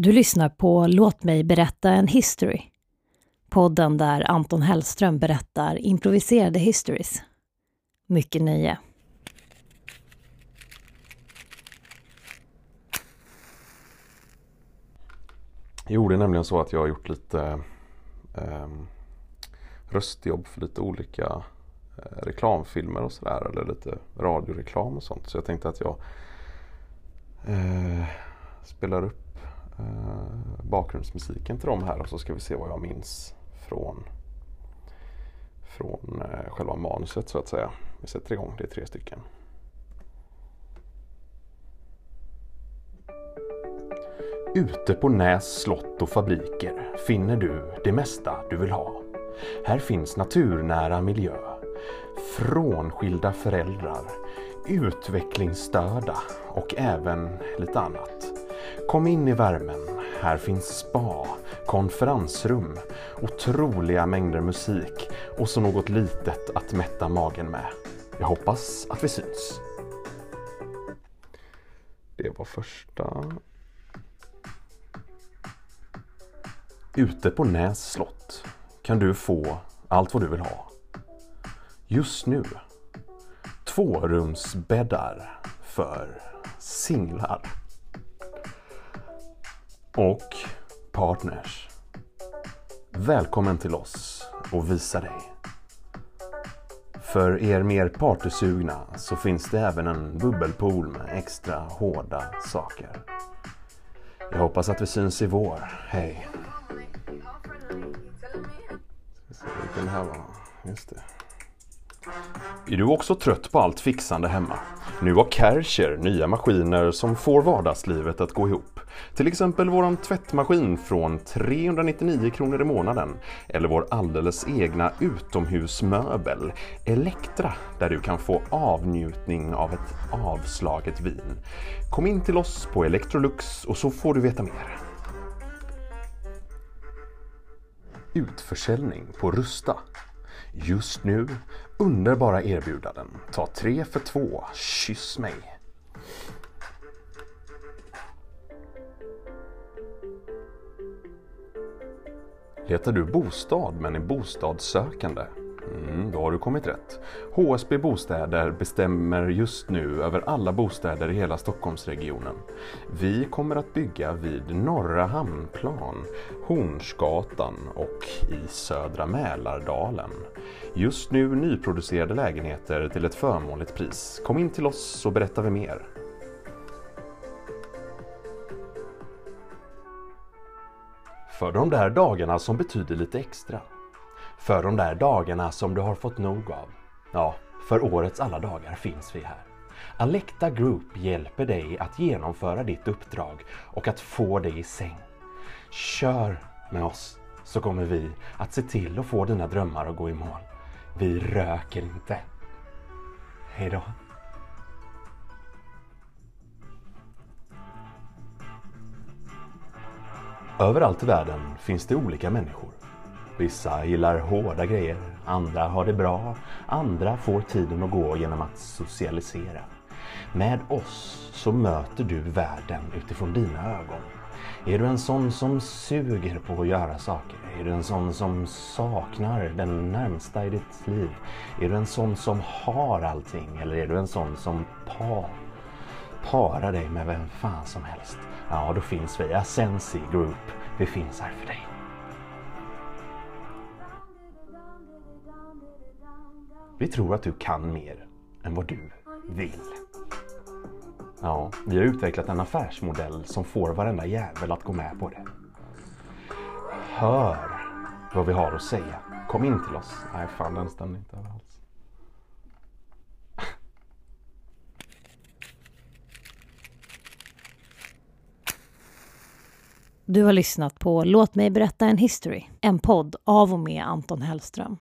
Du lyssnar på Låt mig berätta en history. Podden där Anton Hellström berättar improviserade histories. Mycket nöje. Jo, det är nämligen så att jag har gjort lite eh, röstjobb för lite olika eh, reklamfilmer och sådär. Eller lite radioreklam och sånt. Så jag tänkte att jag eh, spelar upp Eh, bakgrundsmusiken till dem här och så ska vi se vad jag minns från, från eh, själva manuset så att säga. Vi sätter igång, det är tre stycken. Ute på Näs slott och fabriker finner du det mesta du vill ha. Här finns naturnära miljö, frånskilda föräldrar, utvecklingsstörda och även lite annat. Kom in i värmen. Här finns spa, konferensrum, otroliga mängder musik och så något litet att mätta magen med. Jag hoppas att vi syns. Det var första Ute på Näs slott kan du få allt vad du vill ha. Just nu tvårumsbäddar för singlar. Och partners. Välkommen till oss och visa dig. För er mer partysugna så finns det även en bubbelpool med extra hårda saker. Jag hoppas att vi syns i vår. Hej! Här var Just det. Är du också trött på allt fixande hemma? Nu har Kärcher nya maskiner som får vardagslivet att gå ihop. Till exempel våran tvättmaskin från 399 kronor i månaden. Eller vår alldeles egna utomhusmöbel Elektra där du kan få avnjutning av ett avslaget vin. Kom in till oss på Electrolux och så får du veta mer. Utförsäljning på Rusta. Just nu underbara erbjudanden. Ta tre för två. Kyss mig. Letar du bostad men är bostadssökande? Mm, då har du kommit rätt. HSB Bostäder bestämmer just nu över alla bostäder i hela Stockholmsregionen. Vi kommer att bygga vid Norra Hamnplan, Hornsgatan och i Södra Mälardalen. Just nu nyproducerade lägenheter till ett förmånligt pris. Kom in till oss så berättar vi mer. För de där dagarna som betyder lite extra. För de där dagarna som du har fått nog av. Ja, för årets alla dagar finns vi här. Alecta Group hjälper dig att genomföra ditt uppdrag och att få dig i säng. Kör med oss så kommer vi att se till att få dina drömmar att gå i mål. Vi röker inte. Hejdå. Överallt i världen finns det olika människor. Vissa gillar hårda grejer, andra har det bra, andra får tiden att gå genom att socialisera. Med oss så möter du världen utifrån dina ögon. Är du en sån som suger på att göra saker? Är du en sån som saknar den närmsta i ditt liv? Är du en sån som har allting? Eller är du en sån som par, para dig med vem fan som helst? Ja, då finns vi, Ascensi Group. Vi finns här för dig. Vi tror att du kan mer än vad du vill. Ja, vi har utvecklat en affärsmodell som får varenda jävel att gå med på det. Hör vad vi har att säga. Kom in till oss. Nej, fan den stämmer inte alls. Du har lyssnat på Låt mig berätta en history. En podd av och med Anton Hellström.